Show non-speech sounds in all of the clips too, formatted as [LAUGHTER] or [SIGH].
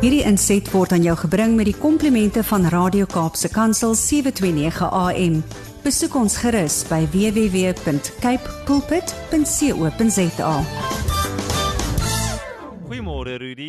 Hierdie inset word aan jou gebring met die komplimente van Radio Kaapse Kansel 729 AM. Besoek ons gerus by www.cape pulpit.co.za. Goeiemôre Rudy.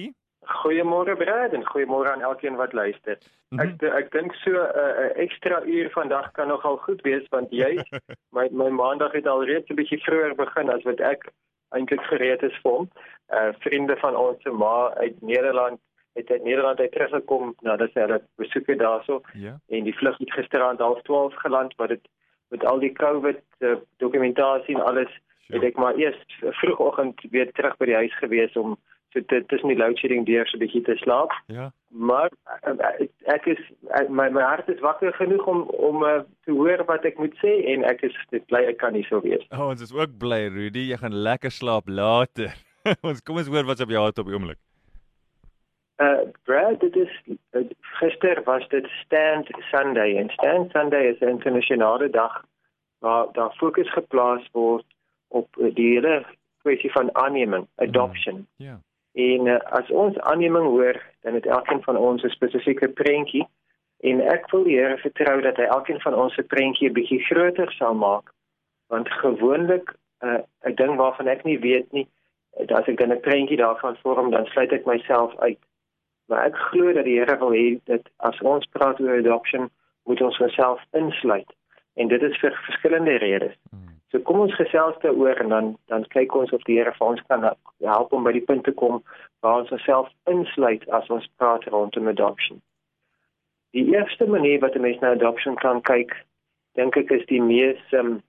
Goeiemôre Brad en goeiemôre aan elkeen wat luister. -hmm. Ek ek dink so 'n uh, ekstra uur vandag kan nogal goed wees want jy [LAUGHS] my my maandag het al reeds 'n bietjie vroeër begin as wat ek eintlik gereed is vir hom. Uh vriende van ons se ma uit Nederland het uit Nederland uit teruggekom nadat hy hulle besoeke daarso. Ja. En die vlug het gisteraand half 12 geland, maar dit met al die COVID uh, dokumentasie en alles sure. het ek maar eers vroegoggend weer terug by die huis gewees om so dit tussen die load shedding deur so 'n bietjie te slaap. Ja. Maar uh, ek is uh, my my hart is wakker genoeg om om uh, te hoor wat ek moet sê en ek is bly ek kan nie so wees. Oh, ons is ook bly Rudy, jy gaan lekker slaap later. [LAUGHS] ons kom ons hoor wat op jou hart op die oomblik. Uh Brad, dit is uh, gister was dit Stand Sunday en Stand Sunday is 'n internasionale dag waar daar fokus geplaas word op uh, die hele kwessie van aanneming, adoption. Ja. Yeah. En uh, as ons aanneming hoor, dan het elkeen van ons 'n spesifieke prentjie en ek wil die Here vertrou dat hy elkeen van ons se prentjie 'n bietjie groter sal maak. Want gewoonlik uh, 'n ding waarvan ek nie weet nie, as ek 'n prentjie daarvan vorm, dan sluit ek myself uit. Maar ek glo dat die Here wil hê dat as ons praat oor adoption, moet ons onsself insluit. En dit is vir verskillende redes. Hmm. So kom ons gesels daaroor en dan dan kyk ons of die Here vir ons kan help om by die punt te kom waar ons onsself insluit as ons praat rondom adoption. Die eerste manier wat 'n mens na adoption kan kyk, dink ek is die mees ehm um,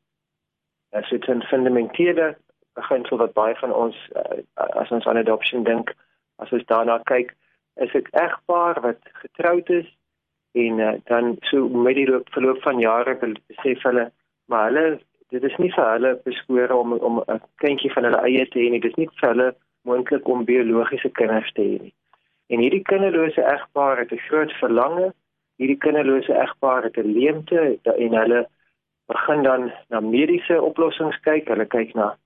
as dit 'n fundamentele beginsel wat baie van ons uh, as ons aan adoption dink, as ons daarna kyk, is 'n egpaar wat getroud is en uh, dan so met die loop verloop van jare besef hulle maar hulle dit is nie vir hulle beskore om om 'n kindjie van hulle eie te hê nie. Dis nie vir hulle moontlik om biologiese kinders te hê nie. En hierdie kinderlose egpaar het 'n groot verlange hierdie kinderlose egpaar het 'n leemte en hulle begin dan na mediese oplossings kyk. Hulle kyk na,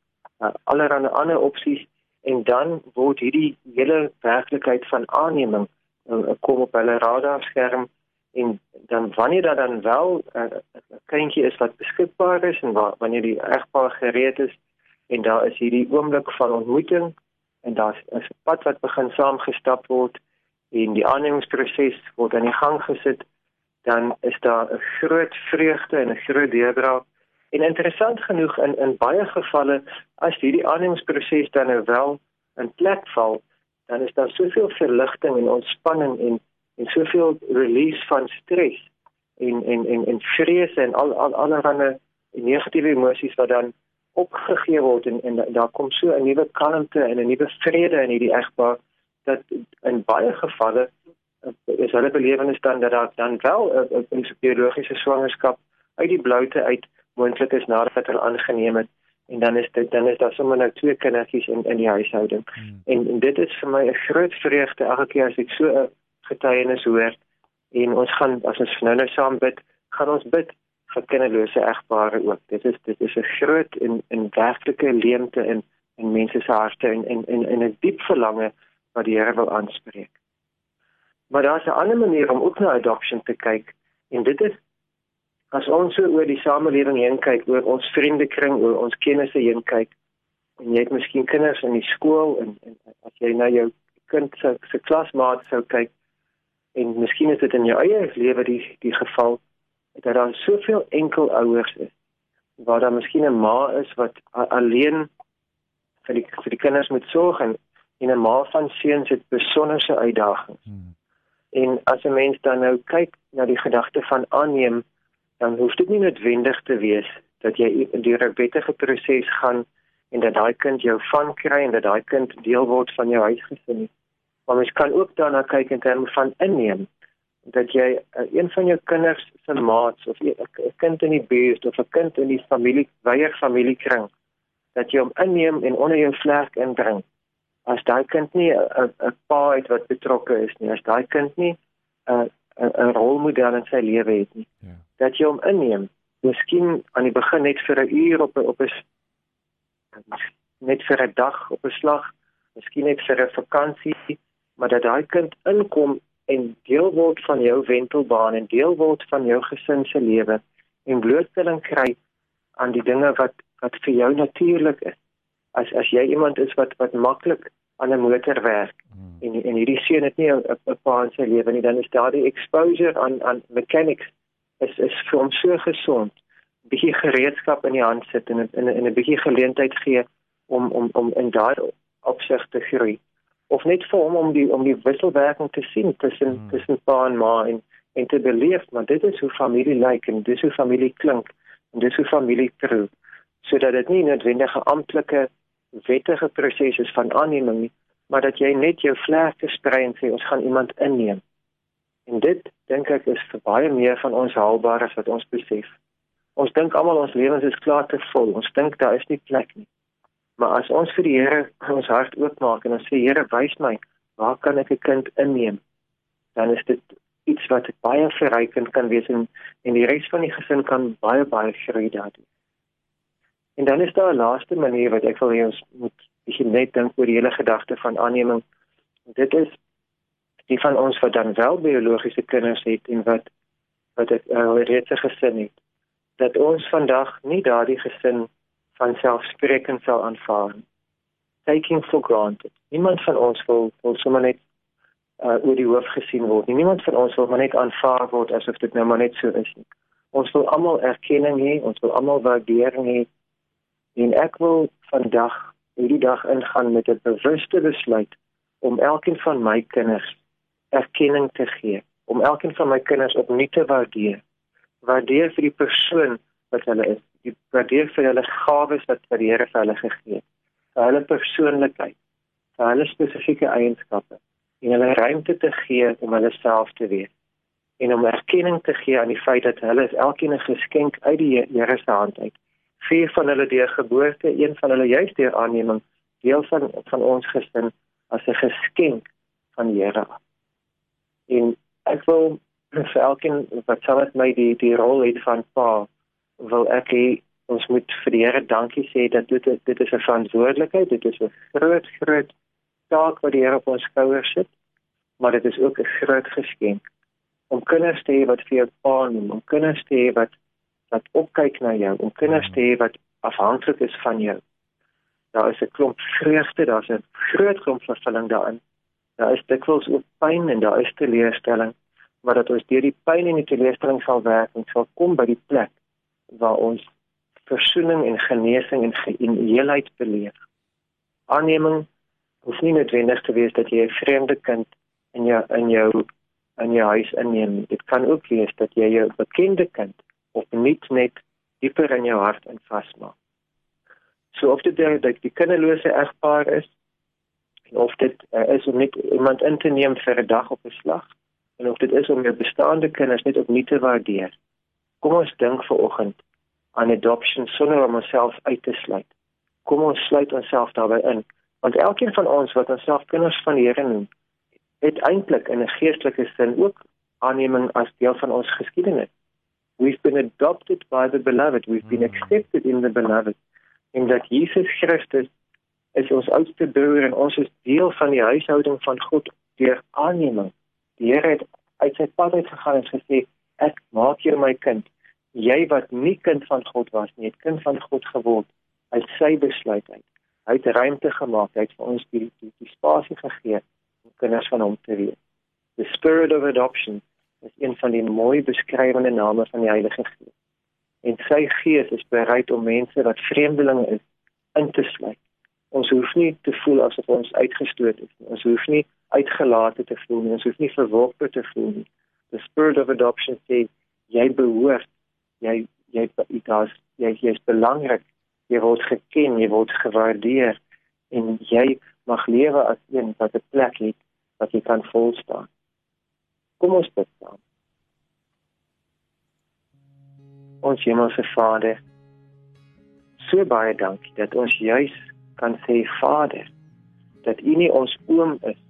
na allerlei ander opsies en dan word hierdie hele werklikheid van aanneming uh, kom op hulle radarskerm en dan wanneer dat dan wel 'n uh, kindjie is wat beskikbaar is en wa wanneer die egpaar gereed is en daar is hierdie oomblik van ontmoeting en daar's 'n pad wat begin saamgestap word en die aannemingsproses word aan die gang gesit dan is daar 'n groot vreugde en 'n groot deurbraak En interessant genoeg in in baie gevalle as hierdie aannemingsproses dan nou wel in plek val, dan is daar soveel verligting en ontspanning en en soveel release van stres en en en en vrees en al al allerlei negatiewe emosies wat dan opgegee word en en daar kom so 'n nuwe kalmte en 'n nuwe vrede in hierdie egpaar dat in baie gevalle is hulle belewenis dan dat daar dan wel 'n biologiese swangerskap uit die bloute uit moontlik is nadat hulle aangeneem het en dan is dit dan is daar sommer nou twee kindertjies in in die huishouding. Hmm. En, en dit is vir my 'n groot vreugde elke keer as ek so 'n getuienis hoor en ons gaan as ons nou nou saam bid, gaan ons bid vir kinderlose egpare ook. Dit is dit is 'n groot en en werklike leemte in in mense se harte en en en 'n in diep verlange wat die Here wil aanspreek. Maar daar's 'n ander manier om ook na adoption te kyk en dit is as ons so oor die samelewing heen kyk, oor ons vriendekring, oor ons kennisse heen kyk, en jy het miskien kinders in die skool en, en as jy na jou kind se se klasmaat sou kyk en miskien is dit in jou eie lewe die die geval dat daar soveel enkel ouers is waar daar miskien 'n ma is wat alleen vir die vir die kinders moet sorg en en 'n ma van seuns het besonderse uitdagings. Hmm. En as 'n mens dan nou kyk na die gedagte van aanneem dan hoef dit nie noodwendig te wees dat jy deur 'n wettige proses gaan en dat daai kind jou van kry en dat daai kind deel word van jou huisgesin. Maar mens kan ook daarna kyk in terme van inneem dat jy uh, een van jou kinders se maats of 'n kind in die buurt of 'n kind in die familie, weier familiekring dat jy hom inneem en onder jou vlerk inbring. As daai kind nie 'n pa het wat betrokke is nie, as daai kind nie 'n 'n rolmodel in sy lewe het nie. Ja. Dat jy hom inneem. Miskien aan die begin net vir 'n uur op op 'n net vir 'n dag op 'n slag, miskien net vir 'n vakansie maar dat daai kind inkom en deel word van jou wentelbaan en deel word van jou gesin se lewe en blootstelling kry aan die dinge wat wat vir jou natuurlik is. As as jy iemand is wat wat maklik aan 'n motor werk hmm. en en hierdie seun het nie 'n pa in sy lewe nie, dan is daar die exposure aan aan mechanics is is vir hom so gesond. Bietjie gereedskap in die hand sit en in in 'n bietjie geleentheid gee om om om in daardie opsig te groei of net vir hom om die om die wisselwerking te sien tussen hmm. tussen pa en ma en en te beleef maar dit is hoe familie lyk en dis hoe familie klink en dis hoe familie trou sodat dit nie noodwendig 'n amptelike wettige proses is van aanneming nie maar dat jy net jou vlerke sprei en sê ons gaan iemand inneem. En dit dink ek is vir baie meer van ons haalbaar as wat ons besef. Ons dink almal ons lewens is klaar te vol. Ons dink daar is nie plek nie. Maar as ons vir die Here ons hart oopmaak en ons sê Here wys my waar kan ek 'n kind inneem, dan is dit iets wat baie verrykend kan wees en en die res van die gesin kan baie baie groei daardie. En dan is daar 'n laaste manier wat ek wil hê ons moet begin net dink oor die hele gedagte van aanneming. Dit is die van ons wat dan wel biologiese kinders het en wat wat 'n uh, reëse gesin het. Dat ons vandag nie daardie gesin van selfsprekend sal aanvaar. Taking for granted. Niemand van ons wil wil sommer net uh oor die hoof gesien word. Niemand van ons wil maar net aanvaar word asof dit nou maar net so is nie. Ons wil almal erkenning hê, ons wil almal waardering hê. En ek wil vandag hierdie dag ingaan met 'n bewuste besluit om elkeen van my kinders erkenning te gee, om elkeen van my kinders opnuut te waardeer. Waardeer vir die persoon wat hulle is, die waardeer vir hulle gawes wat vir die Here vir hulle gegee het. Vir hulle persoonlikheid, vir hulle spesifieke eienskappe en hulle ruimte te gee om hulle self te wees en om erkenning te gee aan die feit dat hulle is elkeen 'n geskenk uit die Here se hand uit. Vier van hulle deur geboorte, een van hulle juist deur aanneming, deel van van ons gesin as 'n geskenk van die Here. En ek wil vir elkeen wat saam met my die die rol het van pa wil ek hê ons moet vir die Here dankie sê dat dit dit is 'n verantwoordelikheid, dit is 'n groot groot taak wat die Here op ons skouers sit, maar dit is ook 'n groot geskenk om kinders te hê wat vir jou pa noem, om kinders te hê wat wat opkyk na jou, om kinders te hê wat afhanklik is van jou. Daar is 'n klomp vreugde, daar's 'n groot klomp vervulling daarin. Daar is dikwels ook pyn en daar is teleurstelling, maar dat ons deur die pyn en die teleurstelling sal werk en sal kom by die plek waar ons versoening en genesing en geheenheid beleef. Aanneming hoef nie noodwendig te wees dat jy 'n vreemde kind in jou in jou in jou huis inneem. Dit kan ook wees dat jy jou bekende kind opnuut net dieper in jou hart in vasmaak. So of dit dat die kinderlose egpaar is of dit uh, is om net iemand in te neem vir 'n dag op 'n slag en of dit is om jou bestaande kinders net opnuut te waardeer Kom ons dink ver oggend aan adoption sonder om onsself uit te sluit. Kom ons sluit onsself daarbey in, want elkeen van ons wat onsself kinders van die Here noem, het eintlik in 'n geestelike sin ook aanneming as deel van ons geskiedenis. We've been adopted by the beloved, we've been hmm. accepted in the beloved. En dat Jesus Christus is ons oudste broer en ons is deel van die huishouding van God deur aanneming. Die Here het uit sy pad uit gegaan en gesê ek maak jou my kind. Jy wat nie kind van God was nie, het kind van God geword uit sy besluit uit. Hy het ruimte gemaak, hy het vir ons die die, die spasie gegee om kinders van hom te wees. The spirit of adoption is een van die mooi beskrywende name van die Heilige Gees. En sy gees is bereid om mense wat vreemdelinge is in te sluit. Ons hoef nie te voel asof ons uitgestoot is nie. Ons hoef nie uitgelaat te voel nie. Ons hoef nie verworpe te voel nie the spirit of adoption sê jy behoort jy jy daar's jy jy's belangrik jy word geken jy word gewaardeer en jy mag lewe as een wat 'n plek het wat jy kan vol staan kom ons bid dan ons hemelse Vader so baie dankie dat ons juis kan sê Vader dat U nie ons oom is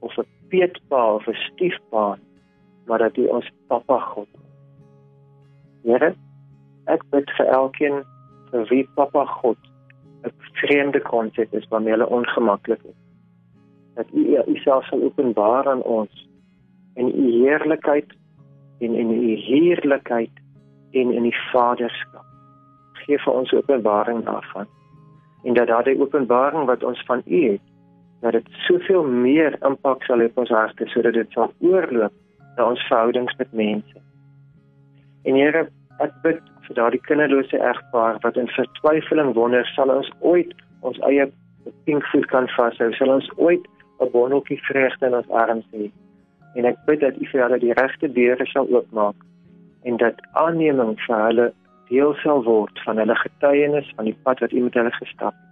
of 'n peetpa of 'n stiefpa maar dat U ons Papa God. Here, ek bid vir elkeen vir wie Papa God 'n vreemde konsep is waarmee hulle ongemaklik is. dat U U self sal openbaar aan ons in U heerlikheid en in U heerlikheid en in die Vaderskap. Gee vir ons openbaring daarvan. En dat daardie openbaring wat ons van U het, dat dit soveel meer impak sal hê op ons harte sodat dit sal oorloop na ons verhoudings met mense. En Here, ek bid vir daardie kinderlose egpaar wat in vertwyfeling wonder, sal ons ooit ons eie pinkvoet kan vashou, sal ons ooit 'n bonnetjie vreugde in ons arms hê. En ek bid dat U vir hulle die regte deure sal oopmaak en dat aanneming vir hulle deel sal word van hulle getuienis van die pad wat U met hulle gestap het.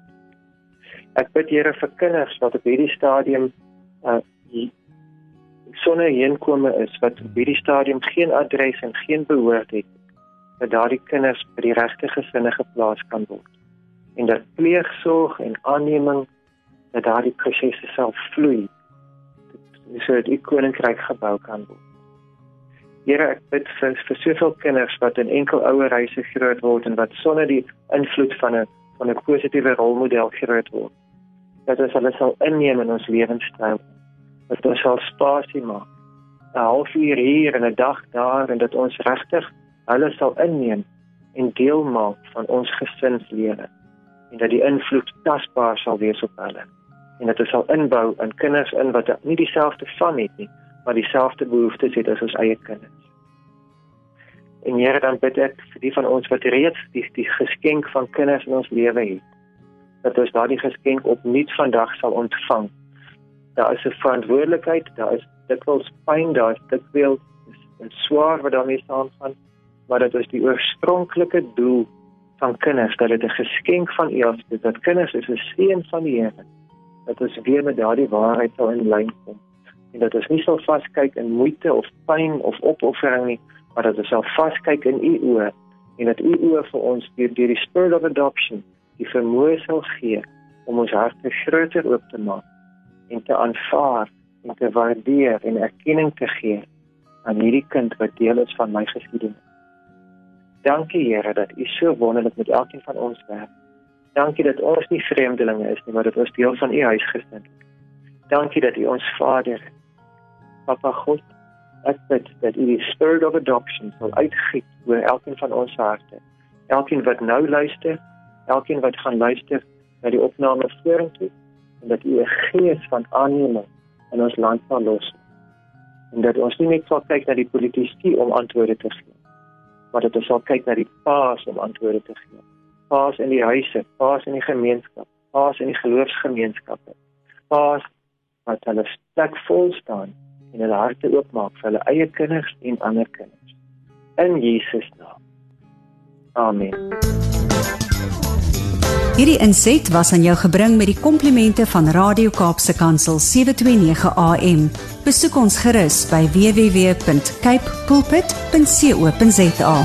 Ek bid Here vir kinders wat op hierdie stadium uh sonder heenkome is wat op hierdie stadium geen adres en geen behoort het dat daardie kinders by die regte gesinne geplaas kan word en dat pleegsorg en aanneming dat daardie prosesse sal vloei sodat die koninkryk gebou kan word. Here ek bid vir vir soveel kinders wat in enkel ouer huise groot word en wat sonder die invloed van 'n van 'n positiewe rolmodel groot word. Dat ons hulle sal inneem in ons lewenstyl. Dat ons sal spasie maak. 'n Halfuur hier en 'n dag daar en dat ons regtig hulle sal inneem en deel maak van ons gesinslewe en dat die invloed tasbaar sal wees op hulle en dat ons sal inbou in kinders in wat nie dieselfde van het nie maar dieselfde behoeftes het as ons eie kinders. En Here dan bid ek vir die van ons wat reeds die, die geskenk van kinders in ons lewe het. Dat ons daardie geskenk opnuut vandag sal ontvang. Daar is 'n verantwoordelikheid, daar is dikwels pyn, daar is dikwels 'n swaar wat daarmee saamgaan, maar dit is die oorspronklike doel van kinders dat dit 'n geskenk van U is, dat kinders is 'n seën van die Here. Dat ons weer met daardie waarheid sal in lyn kom en dat ons nie sal vaskyk in moeite of pyn of opoffering nie, maar dat ons sal vaskyk in u oë en dat u oë vir ons deur die spirit of adoption die vermoë sal gee om ons harte groter oop te maak en te aanvaar en te waardeer en erkenning te gee aan hierdie kind wat deel is van my geskiedenis. Dankie Here dat U so wonderlik met elkeen van ons werk. Dankie dat ons nie vreemdelinge is nie, maar dat ons deel van U huisgesin is. Dankie dat U ons Vader Papa God, ek bid dat U die spirit of adoption sal uitgiet oor elkeen van ons harte. Elkeen wat nou luister, elkeen wat gaan luister na die opname vorentoe en dat U 'n gees van aanneming in ons land sal los. En dat ons nie net sal kyk na die politici om antwoorde te gee, maar dat ons sal kyk na die paas om antwoorde te gee. Paas in die huise, paas in die gemeenskap, paas in die geloofsgemeenskappe. Paas wat hulle sterk vol staan en hulle harte oopmaak vir hulle eie kinders en ander kinders. In Jesus naam. Amen. Hierdie inset was aan jou gebring met die komplimente van Radio Kaapse Kansel 729 AM. Besoek ons gerus by www.cape pulpit.co.za.